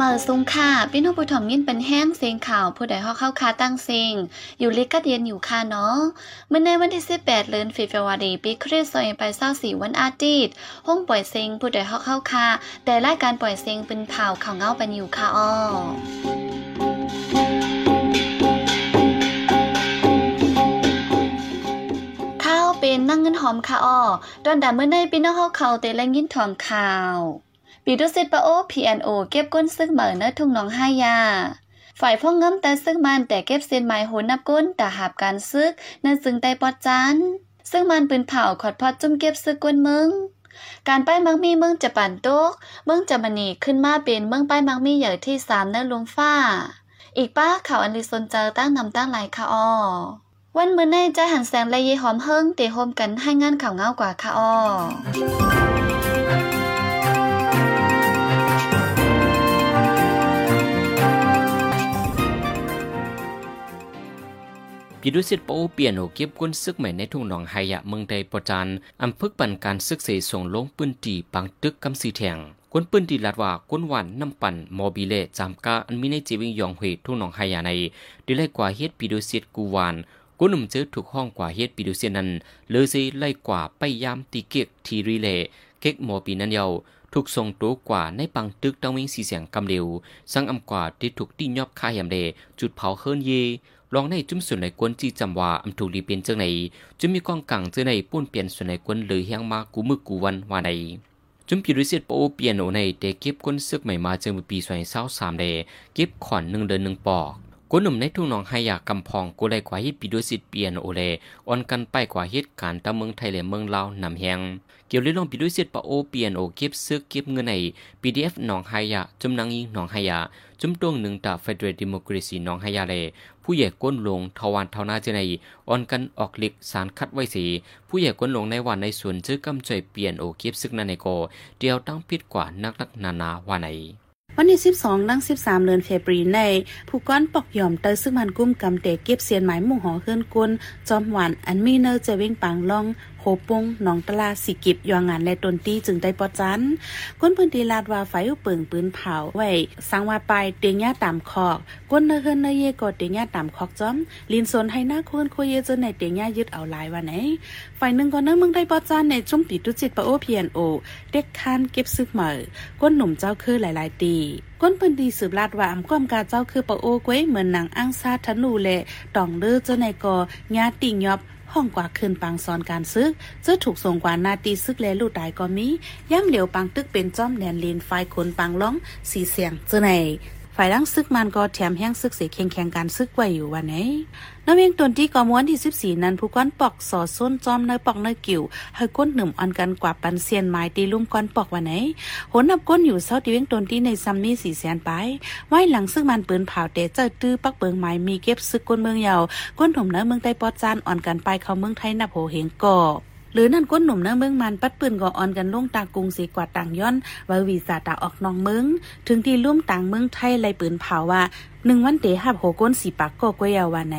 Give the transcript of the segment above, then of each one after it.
มาสุงค่ะพี่น้องผู้ถ่อมยินเป็นแห้งเสียงข่าวผู้ใดฮอกเข้าคาตั้งเสียงอยู่ลิกะเดียนอยู่ค่ะเนาะเมื่อในวันที่ 18เดือนฟีเฟวารีปีคริสต์ศักราช24วันอาทิตย์ห้องปล่อยเสียงผู้ใดฮอกเข้าคาแต่รายการปล่อยเสียงเป็นเผาข่าวเงาปันอยู่ค่ะอ้อ เป็นนั่งเงินหอมค่ะอ้อดอนดาเมื่อในพี่น้องเฮาเขาเตแลงยินถอมข่าวปีดุสิตปะโอ PNO เก็บก้นซึกเหมือนะทุ่งหนองห้ายาฝ่ายพ่องเงิมแต่ซึกมันแต่เก็บเส้นไม้โหนับก้นแต่หาบการซึกนั่นซึ่งได้ปอดจันซึ่งมันปืนเผาขอดพอดจุ่มเก็บซึกก้นมึงการป้ายมังมีเมืองจะปั่นโต๊กเมืองจะมันนีขึ้นมาเป็นเมืองป้ายมังมีใหญ่ที่สามเนื้อลุงฟ้า อีกป้าเขาอันลิซนเจอตั้งนำตั้งหลายค่ะอ้อ วันมื้อในจะหันแสงและเยหอมเฮิงเตะโฮมกันให้งานข่าวเงากว่าค่ะอ้อปีดุสิตโปเปลี่ยนโอเก็บก้นซึกใหม่ในทุ่งหนองไฮยะเมืองใดปอจันอำพึกปันการซึกเสส่งลงปืนตีปังตึกกำสีแทงกวนปืนตีลาดว่าก้นหวานน้ำปั่นมอบิเลจามกาอันมีในจีวิงยองเฮทุ่งหนองไฮยะในดีไล่กว่าเฮ็ดปีดุสิตกูวาน ก้นหนุ่มเจอถูกห้องกว่าเฮ็ดปีดุสิตนั้นเลยสิไล่กว่าไปยามตีเก็กทีรีเลเก็กมอปีนั้นเยาถูกส่งตัวกว่าในปังตึกตังวิงสีเสียงกำเร็วสังอำกว่าที่ถูกตียอบคายามเดจุดเผาเฮิรนเยลองในจุ้มส่วนในกวนจีจำว่าอำถูกรีเปลี่ยนเจังไหนจุ้มมีกองกังเจอในป้นเปลี่ยนส่วนในกวนเลยเฮียงมากูมึกกูวันว่าในจุ้มพิริเศษโปเปลี่ยนโอในเด็กเก็บก้นซึกใหม่มาเจอมือปีสวยเศร้าสามเดเก็บขอนหนึ่งเดือนหนึ่งปอก กหนุ่มในทุ่งหนองไฮยากำพองกูไลกว่าฮิตปีด้วยสิเปลี่ยนโอเลออนกันไปกว่าเหตุการตะเมืองไทยและเมืองลาวนำแหงเกี่ยวเรื่องปีด้วยสิปะโอเปลี่ยนโอเก็บซึกเก็บเงินใน PDF หนองไฮยาจุมนางยิงหนองไฮยาจุมตรงหนึ่งตาเฟเดรดิโมคราซีหนองไฮยาเลผู้ใหญ่ก้นลงทวานเทานาเจในออนกันออกล็กสารคัดไว้สี ผู้ใหญ่ก้นลงในวันในส่วนจื้อกำจ่อยเปลี่ยนโอเก็บซึกนันในโกเดียวตั้งพิษกว่านักนักนานาว่าไหน วันที่ 12ดัง13 เดือนเฟบรีใน ผู้ก้อนปอกยอมเตอซึ่งมันกุ้มกำเตเก็บเสียนหมายหมู่หอเฮือนกุนจอมหวานอันมีเนอร์จะเว้งปางล่องโหปงหนองตลาสิกิบยองงานและตนตีจึงได้ปอจันก้นพื้นที่ลาดว่าไฟอุเปิงปืนเผาไว้สังว่าไปเตียงย่าตามคอกก้นเนเฮือนเนเยกอดเตียงย่าตามคอกจอมลินโซนให้หน้าคนโคเยจนในเตียงย่ายึดเอาลายวันไหนฝ่ายหนึ่งก็เนื้อมึงได้ปอจันในจุ่มติดตุจิตปะโอเพียนโอเด็กคานเก็บซึกเหมอก้นหนุ่มเจ้าคือหลาย ๆ ตีก้นพื้นที่สืบลาดว่าอำความกาเจ้าคือปะโอก้วยเหมือนหนังอ้างซาทนูเละตองเลือเจ้าในกอญาติงยอบ ห้องกว่าคืนปังซอนการซึกจะถูกส่งกว่านาตีซึกแลลูกตายก็มีย่ำเหลียวปังตึกเป็นจ้อมแดนเลนไฟคนปังล้องสีเสียงเจอไหน ฝ่ายดังซึกมันก็แถมแห้งซึกเสียแข่งแข่งการซึกไว้อยู่วันไหนน้ำเวียงตนที่กอม้วนที่ 14 นั้นผู้ก้อนปอกสอส้นจอมเนยปอกเนยกิ่วให้ก้นหนึ่มอ่อนกันกว่าปันเซียนไม้ตีลุ่มก้อนปอกวันไหนหนนับก้นอยู่เศร้าที่เวียงตนที่ในซัมมี่สี่แสนไปไว้หลังซึ่งมันปืนเผาเตะเจอตื้อปักเบิงไม้มีเก็บซึกก้นเมืองยาวก้นถมเนื้อเมืองใต้ปอจานอ่อนกันไปเข้าเมืองไทยนับโหเหงก่อ หรือนั่นก้นหนุ่มเนื้อเมืองมันปัดปืนก่อออนกันลงตากรุงสีกว่าต่างย้อนว่าวีซาตาออกนองเมืองถึงที่ร่วมต่างเมืองไทยไล่ปืนเผาว่าหนึ่งวันเตะหับโหก้นสีปากก็กวยาวว่าไหน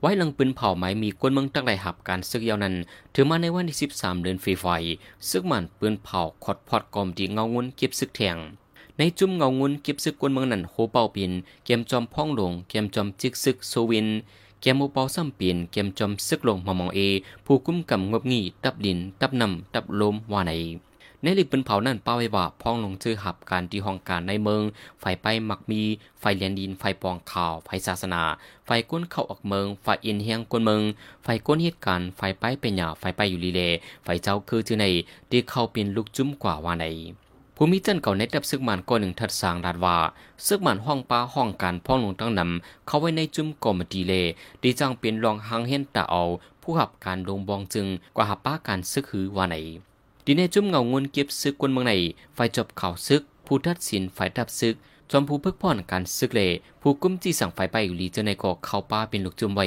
ไว้หลังปืนเผาไม้มีกวนเมืองตั้งไหลหับการซึกยาวนั้น ถือมาในวันที่ 13 เดือนฟีไฟซึกมันปืนเผาขอดพอดกอมดีเงางุนเก็บซึกแทงในจุ่มเงางุนเก็บซึกกวนเมืองนั้นโหเป่าปินเกมจอมพ่องหลงเกมจอมจิกซึกโซวิน เกมโมเปาซ้ำเปลี่ยนเกมจอมซึกลงมามองเอ ผู้คุ้มกำงบงีตับดิน ตับนำตับลมว่าไหนในลิปืนเผานั่นป้าไว้ว่าพ้องลงเจอหับการที่ห้องการในเมือง ไฟไปมักมี ไฟเลียนดิน ไฟปองข่าว ไฟศาสนา ไฟก้นเข้าออกเมือง ไฟอินเฮียงก้นเมือง ไฟก้นเหตุการณ์ไฟไปเป็นหยาไฟไปอยู่ลีเล ไฟเจ้าคือจือในที่เข้าเป็นลูกจุ้มกว่าว่าไหน ภูมิจันเก่าในดับซึกมันก้อนหนึ่งทัดสางดาดว่าซึกมันห้องป้าห้องการพ่องลงตั้งนำเข้าไว้ในจุ้มกอมดีเลดีจังเป็นรองหางเห็นตาเอา ผู้ขับการลงบองจึงกว่าหับป้าการซึกหือว่าไหนดีในจุ่มเงาเงินเก็บซึกกวนเมืองในฝ่ายจบข่าวซึก ผู้ทัดสินฝ่ายดับซึกจอมผู้พึกพ่อนการซึกเลผู้กุ้มจีสั่งฝ่ายไปอยู่ลีเจอในกอเข้าป้าเป็นลูกจุ่มไว้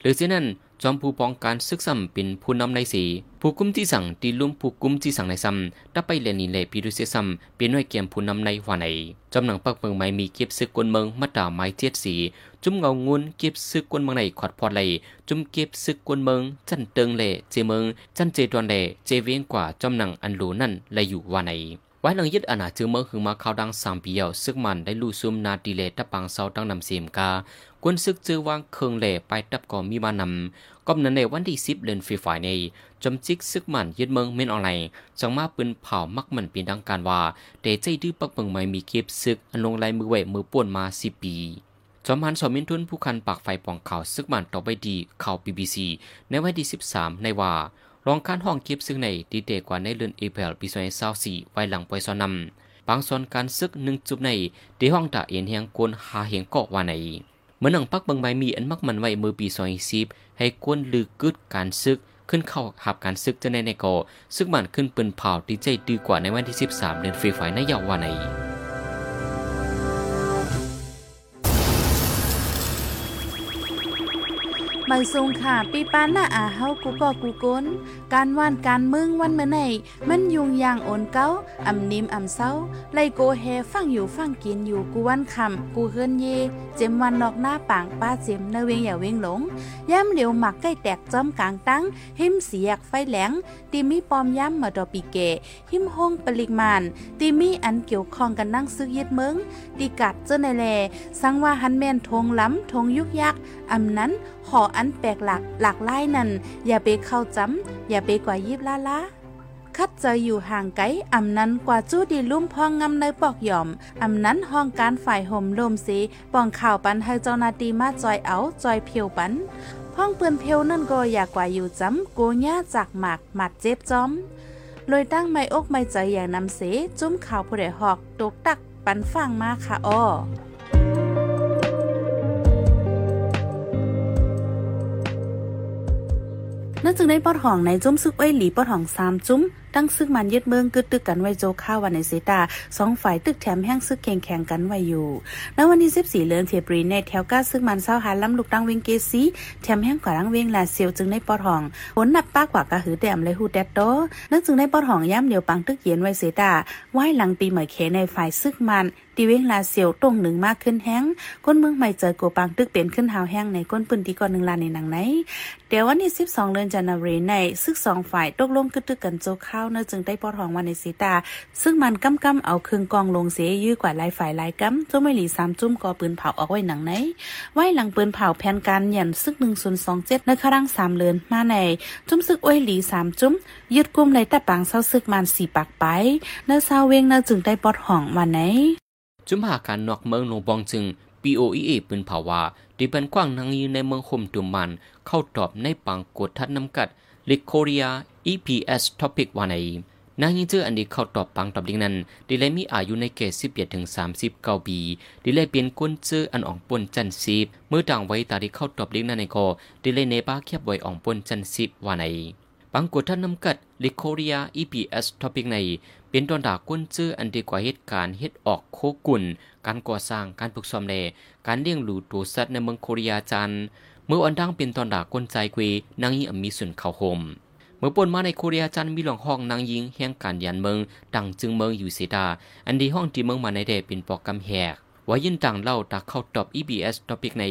หรือเช่นนั้น จอมผู้ป้องการศึกซ้ำเป็นผู้นำในสีผู้กุมที่สั่งตีลุ่มผู้กุมที่สั่งในซ้ำดับไปเลนิเลพิรุเซซ้ำเป็นหน่วยเกียมผู้นำในหัวในจำหนังปักเมืองไม่มีเก็บซึกกวนเมืองมาด่าไม้เทียดสี จุ่มเงางุนเก็บซึกกวนเมืองในขอดพอดเลยจุ่มเก็บซึกกวนเมืองจันเติงเลเจเมืองจันเจดวนเลเจเวียงกว่าจำหนังอันหลูนั่นเลยอยู่ว่าในไว้หลังยึดอาณาจือเมืองหึงมาข่าวดังสามปีเยาซึกมันได้ลู่ซุ่มนาดีเลตะปังเซาตั้งนำเสียมกา กวนซึกจือวางเคืองเล่ไปตับก่อมีมานำก็นั้นในวันที่สิบเดือนฟีฝ่ายในจำจิกซึกมันยึดเมืองเม่นออนไลน์จังมาปืนเผามักมันเป็นดังการว่าเดใจดื้อปักเมืองไม่มีเก็บซึกอันลงลายมือเวมือป่วนมาสิปีจอมหันสอมินทุนผู้คันปากไฟปองข่าวซึกมันต่อไปดีข่าวบีบีซีในวันที่สิบสามในว่ารองการห้องเก็บซึ่งในดีเดกว่าในเดือนเอพริลปีสองพันสิบสี่ไว้หลังปอยซอนนำบางส่วนการซึกหนึ่งจุบในดีห้องตาเอียนเฮียงกวนหาเฮียงเกาะว่าใน เมื่อหนังปักบางใบมีอันมักมันไว้มือปีซอยซีบให้กวนลือกึดการซึกขึ้นเข้าหับการซึกจะในในกอซึกมันขึ้นเป็นเผาดีใจดีกว่าในวันที่สิบสามเดือนฟีไฟในยาววาใน ไม่ทรงค่ะปีปานหน้าอาเฮากูก็กูก้นการว่านการมึงวันเมื่อไหนมันยุงยางโอนเก้าอ่ำนิมอ่ำเศร้าไลโกแฮฟังอยู่ฟังกินอยู่กูวันคำกูเฮิรนเย เจมวันนอกหน้าปางป้าเจมเนเวงอย่าเวงหลงย่ำเหลียวหมักใกล้แตกจอมกลางตั้ง หิมเสียกไฟแหลงตีมีปอมย่ำมาดอปีเก หิมห้องปริมานตีมีอันเกี่ยวข้องกันนั่งซึกยึดเมืองตีกัดเจ้าในแลสังว่าฮันแมนทงล้ำทงยุกยักอำนั้นหออันแปลกหลักหลากหลายนั่นอย่าไปเข้าจำอย่าไปกว่ายิบล้าล้าคัดเจออยู่ห่างไกลอำนั้นกว่าจู้ดีลุ่มพองงำในปอกหย่อมอำนั้นห้องการฝ่ายห่มลมสีปองข่าวปันให้เจ้านาตีมาจอยเอาจอยเพียวปันห้องเปืนเพียวนั่นก็อยากกว่าอยู่จำโกญ่าจากหมากหมัดเจ็บจอมเลยตั้งไม่อกไม่ใจอย่างนำเสจุ้มข่าวผู้ใดหอกตกตักปันฟังมาค่ะอ้อ นั่นจึงได้ปอดห้องในจุ้มซึกไว้หลีปอดห้องสามจุ้มตั้งซึกมันยึดเมืองกึดตึกกันไว้โจข้าวันในเซตาสองฝ่ายตึกแถมแห้งซึกแข่งแข่งกันไว้อยู่ในวันที่14เดือนเฟบรีในแถวก้าซึกมันเศร้าหาล้ำลูกดังเวงเกซีแถมแห้งกว่าดังเวงลาเซียวจึงได้ปอดห้องผลนับป้ากว่ากระหือแดมเลยฮูแดดโตนั่นจึงได้ปอดห้องย่ำเดียวปังตึกเย็นไว้เซตาไหว้หลังปีใหม่เขในฝ่ายซึกมันตีเวงลาเซียวตรงหนึ่งมากขึ้นแห้งก้นเมืองใหม่เจอโกปังตึกเป็นขึ้นหาวแห้งในก้นปืนตีก่อนหนึ่งลานในหนังไหนเดี๋ยววันที่ 12เดือนจันทร์ในซึกสองฝ่ายตกลงกึดตึกกันโจข้าวเนื่อจึงได้ปอดของวันในสีตา ซึ่งมันกำกำเอาคืงกองลงเสียยื้อกว่าลายฝ่ายลายกำจ้าไม่หลีสามจุ้มกอปืนเผาออกไว้หนังไหนไว้หลังปืนเผาแผนการยันซึกหนึ่งศูนย์สองเจ็ดในครั้งสามเลือนมาในจุ้มซึกอ้วยหลีสามจุ้มยึดกุมในแต่ปังเศร้าซึกมันสี่ปากไปเนื้อเศร้าเวงเนื้อจึงได้ปอดหองวันไหน จุมหาการนอกเมืองลงบองจึง POEA ปืนเผาวาดิเป็นกว้างนางยืนในเมืองคมตุมมัน เข้าตอบในปังกดทัดนำกัดลิโคเรีย EPS Topic วันไหนางยิงเจออันนี้เข้าตอบปังตอบดิ้งนั้นดิเลยมีอายุในเกศสิบเอ็ดถึงสามสิบเก้าปีดิเลยเปลี่ยนก้นเจออันอ่องปนจันซีบเมื่อต่างไว้ตาที่เข้าตอบดิ้งนั้นในคอดิเลยเนบ้าเคียบไว้อ่องปนจันซีบว่าในปังกดท่านนำกัดลิโคเรีย EPS Topic ใน เป็นตอนดาก้นเจออันดีกว่าเหตุการณ์เฮ็ดออกโคกุนการก่อสร้างการปลูกซ่อมแลการเลี้ยงหลูตัวสัตว์ในเมืองโคเรียจันเมื่ออันดังเป็นตอนดาก้นใจกุยนางยิงมีส่วนเข้าโฮมมื่อปนมาในโคเรียจันมีหลองห้องนางยิงแห่งการยันเมืองดังจึงเมืองอยู่เสดาอันดีห้องที่เมืองมาในเดเป็นปอกกำแหกว่ายินต่างเล่าตาเข้าตอบ EBS ตอปิกใน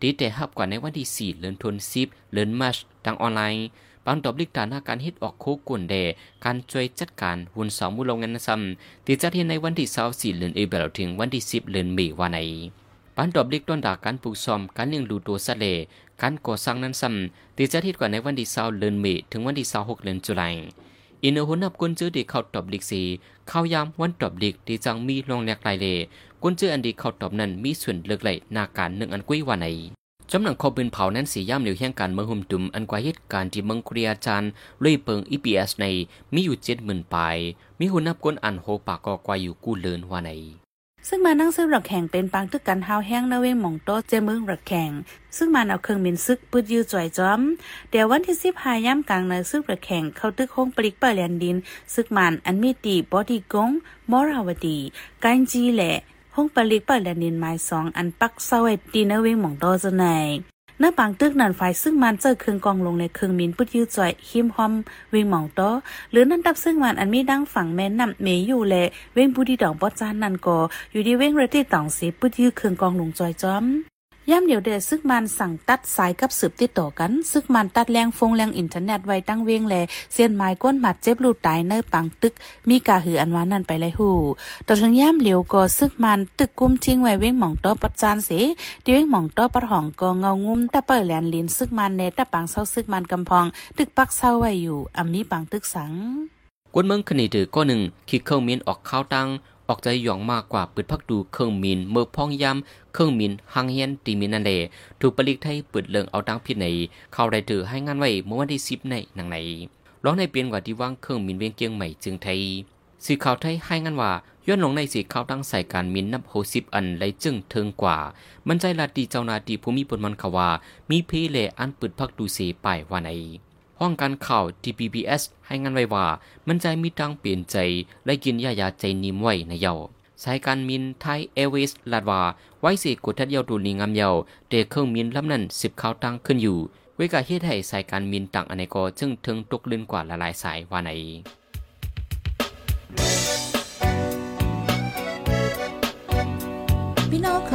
ดีแต่ฮับกว่าในวันที่4เดือนธันวาคมเดือนมาร์ชทางออนไลน์ บางตอบลิกตานาการฮ็ดออกโคกุนเดการช่วยจัดการหุ่นสองมูลงเงินซ้ำที่จัดเฮ็ดในวันที่24เดือนเอเบลถึงวันที่10เดือนเมษานในปานดอบลิกต้นดาการปลูกซอมการเลี้ยงดูตัวสะเลการก่อสร้างนั้นซ้ำตีจะทิดกว่าในวันที่20เดือนเมษถึงวันที่26เดือนตุลาคมอินเอหุนับกุนจื้อดีเข้าตอบลิกสีเข้ายามวันตอบลิกที่จังมีลงแลกลายเลกุนจื้ออันดีเข้าตอบนั้นมีส่วนเลือกไหลนาการหนึ่งอันกุ้ยวันไหน จำหนังขอปืนเผานั้นสีย่ำเหลียวแห่งการเมืองหุ่มตุมอันกว่าเหตุการณ์ที่เมืองครียาจานลุยเปิงอีพีเอสในมีอยู่เจ็ดหมื่นปลายมีหุ่นนับก้นอันโฮปากกอกว่าอยู่กู้เลินว่าไหนซึ่งมานั่งซื้อระแข่งเป็นปังตึกกันฮาแห้งนเวงหม่องโตเจมึงระแข่งซึ่งมันเอาเครื่องบินซึกปืดยื้อจ่อยจอม เดี๋ยววันที่สิบหาย่ำกลางในซึกระแข่งเข้าตึกโค้งปลิกเปิดแลนดิน ซึกมันอันมีตีบอดีกงมอราวดีกันจีแหละ ห้องปลิกเปิดแลนดินไม้สองอันปักเศร้าไอตีนเวงหม่องโตจะไหนหน้าปางตึกนั่นไฟซึ่งมันเจอเครื่องกองลงในเครื่องมินพุดยื้อจ่อยหิมหอมวิงหมองโตหรือนั่นตับซึ่งมันอันมีดังฝั่งแม่นำเมยอยู่แลเว้งบุดีดองปอจานนั่นก็อยู่ดีเว้งเรติตองสีปุดยื้อเครื่องกองลงจอยจอม ย่ำเดี๋ยวเดซึกมันสั่งตัดสายกับสืบติดต่อกัน ซึกมันตัดแรงฟงแรงอินเทอร์เน็ตไว้ตั้งเวงแลเสียนไม้ก้นหมัดเจ็บลูดตายเนอปังตึก มีกาหืออันวานั่นไปเลยหูต่อถึงย่ำเหลียวก็ซึกมันตึกกุมทิ้งไว้เวงหม่องต้อปัดจานเสดีเวงหม่องต้อปัดห้องก็เงางุ้มตะเปิดแลนลินซึกมันเนตะปังเศร้าซึกมันกำพอง ตึกปักเศร้าไว้อยู่อำมีปังตึกสังกวนเมืองคณีถือก็หนึ่งคิดเข้ามีนออกข้าวตัง ออกใจหยองมากกว่าปิดพักดูเครื่องมินเมื่อพองยำเครื่องมินหังเฮียนตีมินนันเลถูกปลิกไทยเปิดเลิงเอาดังพิษในเข้าได้ถือให้งานไว้เมื่อวันที่สิบในหนังไหนร้องในเปลี่ยนกว่าที่ว่างเครื่องมินเวียงเกียงใหม่จึงไทยสีข่าวไทยให้งานว่าย้อนลงในสีข่าวตั้งใส่การมินนับโหสิบอันไรจึงเทิงกว่า มันใจลาดีเจ้านาดีภูมิปนมันขว่ามีเพเลอันปิดพักดูเสีป่ายว่าไหน ห้องการข่าว TPBS ให้งานไว้ว่า มันใจมีตังเปลี่ยนใจ และกินยายาใจนิ่มไว้ในเยาสายการมินไทยเอวิสลาดว่า ไว้สิกุทัดเยาดูนีงามเยาเดเครื่องมินลำนั้นสิบข่าวตังขึ้นอยู่เวกาเฮ็ดให้สายการมินต่างอเนกอจึงถึงตกลื่นกว่าละลายสายว่าไหน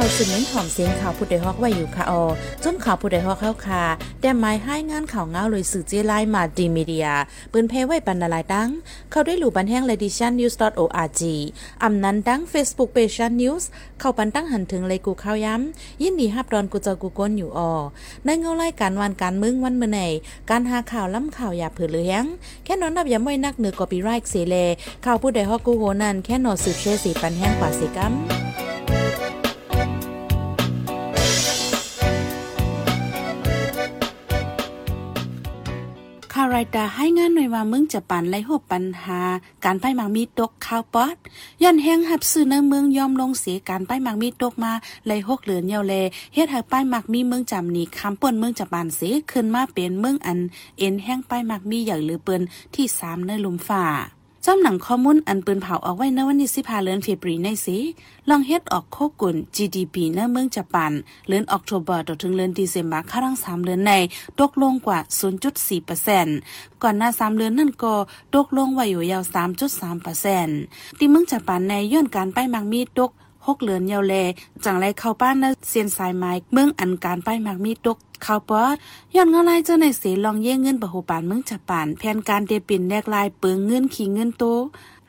เขาสืบเน้นหอมเสียงข่าวผู้ใดฮอกไว้อยู่ค่ะออจนข่าวผู้ใดฮอกเข้าค่ะแต่หมายให้งานข่าวเงาเลยสื่อเจไลมาดีมีเดียปืนเพไว้ปันนาลายดัง เขาได้หลู่บันแห้งเลดิชันนิวส์ .org อำนั้นดัง Facebook page นิวส์เข้าปันตั้งหันถึงเลยกูข้าวย้ำยินดีฮับดอนกูเจอกูก้นอยู่ออในเงาไล่การวันการมึงวันเมื่อไหนการหาข่าวล้ำข่าวอย่าเผือเลี้ยงแค่นอนนับอย้ำไว้นักเหนือกอปีไรค์เสเลข่าวผู้ใดฮอกกูโหนันแค่นอสืบเชสีปันแห้งกว่าสิกัมารายตาให้งานหน่วยว่าเมืองจะปันไล่หบปัญหา การไปมังมีตกข้าวปอดย้อนแห้งหับซื้อในเมืองยอมลงเสียการไปมังมีตกมาไล่หกเหลือนเยาเลเฮ็ดให้ป้ายมักมีเมืองจำหนี้คำป่นเมืองจะปันเสียขึ้นมาเป็นเมืองอัน เอ็นแห้งป้ายมักมีใหญ่หรือเปิ้นที่สามในลุมฝ่า จอมหนังข้อมูลอันปืนเผาเอาไว้ในวันที่สิบห้าเดือนเฟบรีในสิลองเฮ็ดออกโคกุน GDP ในเมืองญี่ปุ่นเดือนออกโทเบอร์ถึงเดือนธันวาครั้งสามเดือนในตกลงกว่า 0.4%ก่อนหน้าสามเดือนนั่นก็ตกลงไว้อยู่ยาว 3.3%ที่เมืองญี่ปุ่นในย้อนการไปมังมีตก หกเหลือนเยาแล จังไรเข้าป้านนะเซียนสายไม้เมืองอันการไปมักมีตกข้าวปอดย้อนเงาลายเจ้าในเสลองเย่เงินบะโหปานเมืองจับปานแผนการเดปินแลกลายเปิงเงินขี่เงินโต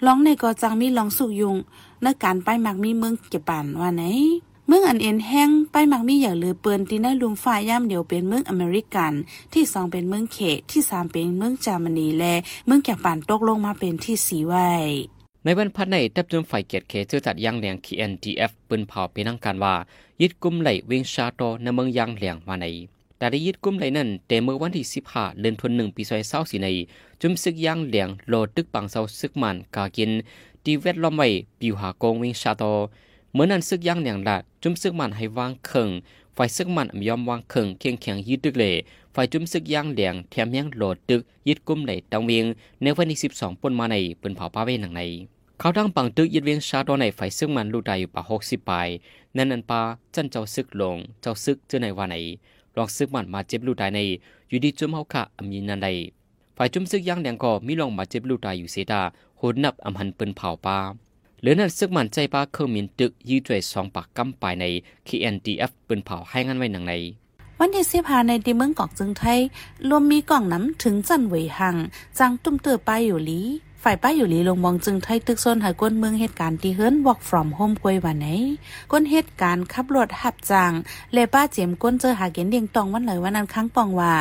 ลองในกอจังมีลองสุกยุงในการไปมักมีเมืองเก็บปานว่าไหนเมืองอันเอ็นแห้งไปมักมีอย่าเลือเปืนที่ในลุมฝ่ายย่ำเดียวเป็นเมืองอเมริกัน ที่สองเป็นเมืองเขตที่สามเป็นเมืองจามนีและเมืองแก่ปานตกลงมาเป็นที่สีไว้ ในวันพัดในตับจนฝ่ายเกียรติเขจื้อจัดยังเหลียง KNDF ปืนเผาเป็นนังการว่า ยึดกุมไหลเวงชาโตในเมืองยังเหลียงมาใน แต่ได้ยึดกุมไหลนั้นแต่เมื่อวันที่สิบห้าเดือนธันวาคมปีซอยเศร้าสีใน จุมซึกยังเหลียงโลตึกปังเศร้าซึกมันกากินดีเวทล้อมไว้ปิวหากงเวงชาโตเมื่อนั้นซึกยังเหลียงละจุมซึกมันให้วางเคิงฝ่ายซึกมันยอมวางเคิงเคียงเคียงยึดตึกเลย ฝ่ายจุ้มซึกยังเหลียงแถมยังโหลดตึกยึดกุมไหลตังเวียงในวันที่สิบสองปนมาในปืนเผาป้าเว้หนังในเขาดังปังตึกยึดเวียงชาดอในไฟซึ่งมันลูได้อยู่ป่าหกสิบปลายนั่นนันปาจันเจ้าซึกลง เจ้าซึกเจอในวันไหนลองซึกมันมาเจ็บลูได้ในอยู่ดีจุ่มเฮาค่ะอำยินนันใดฝ่ายจุ่มซึกยังแดงก็มีลองมาเจ็บลูได้อยู่เสดาโหดนับอำหันเปิ้นเผาปาเหลือนั้นซึกมันใจป้าเครื่องมินตึกยืดด้วยสองปากกำปลายใน KNDF เปิ้นเผาให้งานไว้หนังใน วันที่สิบหาในดีเมืองกอกจึงไทย รวมมีกล่องน้ำถึงจันเวยหังจังตุ้มเตือไปอยู่ลีฝ่ายป้าอยู่ลีลงมองจึงไทยตึกโซนหายก้นเมืองเหตุการณ์ที่เฮิร์น walk from home กวยวันไหนก้นเหตุการณ์ขับรถหับจางเลป้าเจียมก้นเจอหาเก็นเดียงตองวันเลยวันนั้นครั้งปองว่า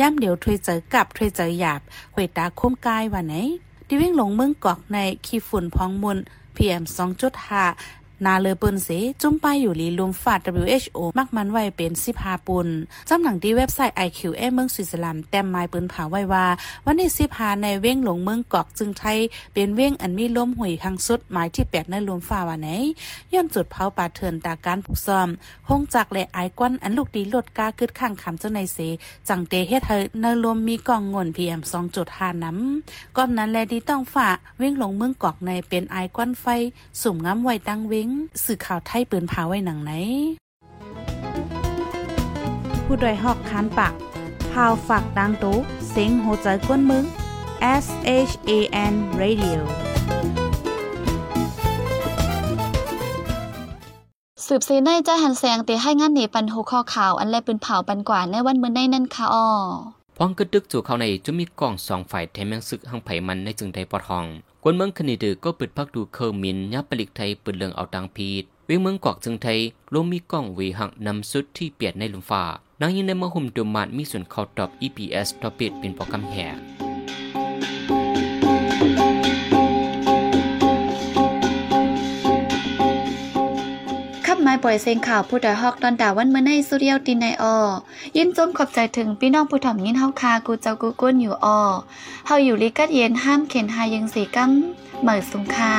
ย่ำเดี๋ยวถวยเจอกับถวยเจอหยาบหวยตาคมกายวันไหนที่วิ่งหลงเมืองกอกในขี้ฝุ่นพองมุน PM 2.5 นาเลอเปินเสจุ้มไปอยู่ลีลุมฟาด WHO มักมันไว้เป็น15ปุนจำหนังที่เว็บไซต์ IQA เมืองสวิตเซอร์แลนด์แต้มไม้ปืนผาไว้ว่า วันที่15ในเว้งหลงเมืองกอกจึงไทย เป็นเว้งอันมีลมหุยครั้งสุดหมายที่8ในลุมฟ้าว่าไหนย้อนจุดเผาป่าเถื่อนตาการผูกซ้อมหงจากและไอก้อนอันลูกดีลดกาคึดข้างคำเจ้าในเสจังเตเฮ็ดเธอในลมมีกองงน PM 2.5น้ำก้อนนั้นแลดีต้องฝ่าเว้งหลงเมืองกอกในเป็นไอก้อนไฟสุ่มง้ำไว้ตั้งเว้งสื่อข่าวไทยปืนพาไว้หนังไหน ผู้ดยหอกคานปากพาวฝากดังตู้เซ็งโหใจกวนมึง S H A N Radio สืบซีในจะหันแสงเตให้งานหนีปันหูคอข่าว อันแลปืนเผาปันกว่าในวันมื้อในนั่นค่ะอ้อพ้องกึดดึกจู่เขาในจะมีกล่องสองฝ่ายแถมยังซึกหังไผมันในจึงได้ปอทอง กวนเมืองคณีดือก็ปิดพักดูเคอร์มินยับปลิกไทยปืนเลืองเอาตังพีดเวียงเมืองกอกจึงไทยลมมีกล้องวีหักนำสุดที่เปียดในลุมฟ้านางยินในมะหุมดมมานมีส่วนเข้าตอบ EPS ตอปิดเป็นโปรแกรมแห่ ปล่อยเสียงข่าวผู้ดอยฮอกตอนด่าวันเมื่อในสุเรียวตินในออยินจมขอบใจถึงพี่น้องผู้ถ่อมยินเฮาคากูเจ้ากูก้นอยู่ออเฮาอยู่ลิกัดเย็นห้ามเข็นหายังสีกั้มเหมือสุงคา